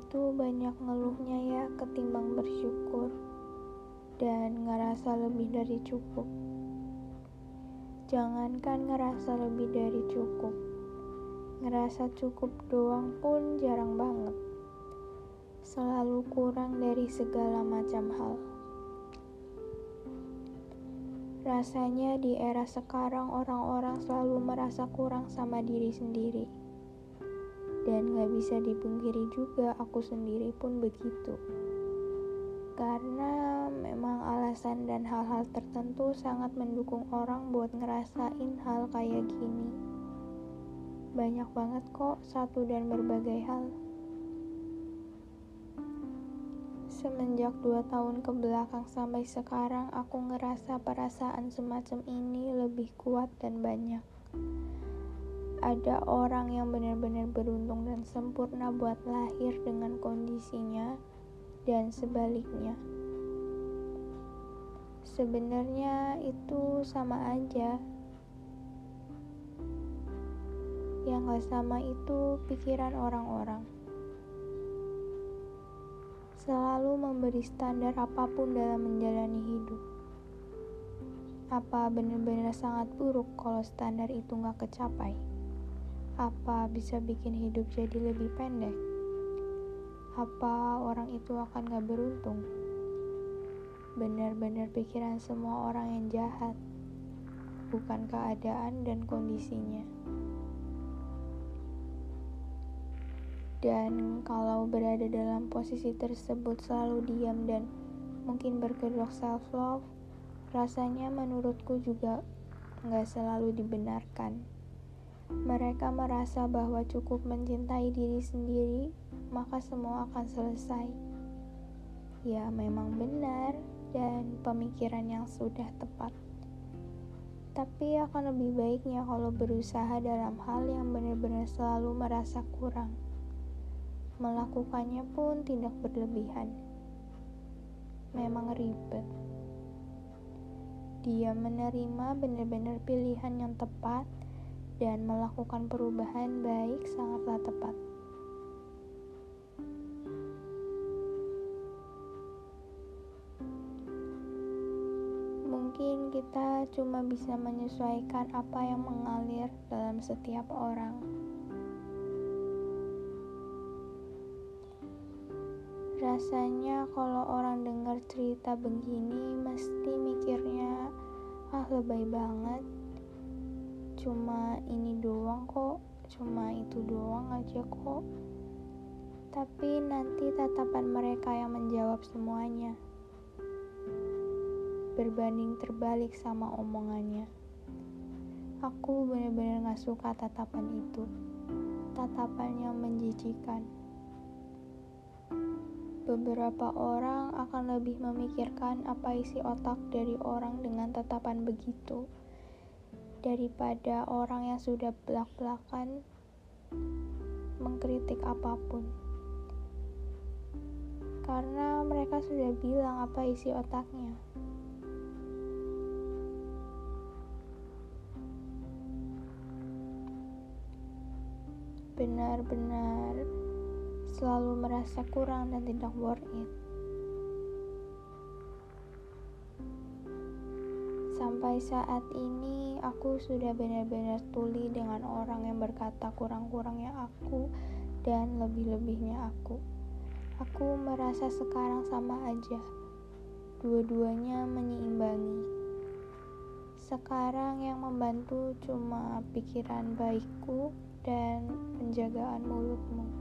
itu banyak ngeluhnya ya ketimbang bersyukur dan ngerasa lebih dari cukup. Jangankan ngerasa lebih dari cukup, ngerasa cukup doang pun jarang banget. Selalu kurang dari segala macam hal. Rasanya di era sekarang orang-orang selalu merasa kurang sama diri sendiri. Dan gak bisa dipungkiri juga aku sendiri pun begitu. Karena memang alasan dan hal-hal tertentu sangat mendukung orang buat ngerasain hal kayak gini. Banyak banget kok satu dan berbagai hal. Semenjak dua tahun ke belakang sampai sekarang aku ngerasa perasaan semacam ini lebih kuat dan banyak. Ada orang yang benar-benar beruntung dan sempurna buat lahir dengan kondisinya, dan sebaliknya. Sebenarnya itu sama aja. Yang gak sama itu pikiran orang-orang. Selalu memberi standar apa pun dalam menjalani hidup. Apa benar-benar sangat buruk kalau standar itu gak kecapai? Apa bisa bikin hidup jadi lebih pendek? Apa orang itu akan gak beruntung? Benar-benar pikiran semua orang yang jahat, bukan keadaan dan kondisinya. Dan kalau berada dalam posisi tersebut selalu diam dan mungkin berkedok self-love, rasanya menurutku juga nggak selalu dibenarkan. Mereka merasa bahwa cukup mencintai diri sendiri, maka semua akan selesai. Ya, memang benar, dan pemikiran yang sudah tepat. Tapi akan lebih baiknya kalau berusaha dalam hal yang benar-benar selalu merasa kurang. Melakukannya pun tidak berlebihan. Memang ribet. Dia menerima benar-benar pilihan yang tepat dan melakukan perubahan baik sangatlah tepat. Mungkin kita cuma bisa menyesuaikan apa yang mengalir dalam setiap orang. Rasanya kalau orang dengar cerita begini mesti mikirnya ah lebay banget cuma ini doang kok cuma itu doang aja kok. Tapi nanti tatapan mereka yang menjawab semuanya. Berbanding terbalik sama omongannya. Aku benar-benar gak suka tatapan itu. Tatapan yang menjijikan. Beberapa orang akan lebih memikirkan apa isi otak dari orang dengan tatapan begitu daripada orang yang sudah belak-belakan mengkritik apa pun. Karena mereka sudah bilang apa isi otaknya. Benar-benar selalu merasa kurang dan tidak worth it. Sampai saat ini aku sudah benar-benar tuli dengan orang yang berkata kurang-kurangnya aku dan lebih-lebihnya aku. Aku merasa sekarang sama aja. Dua-duanya menyeimbangi. Sekarang yang membantu cuma pikiran baikku dan penjagaan mulutmu.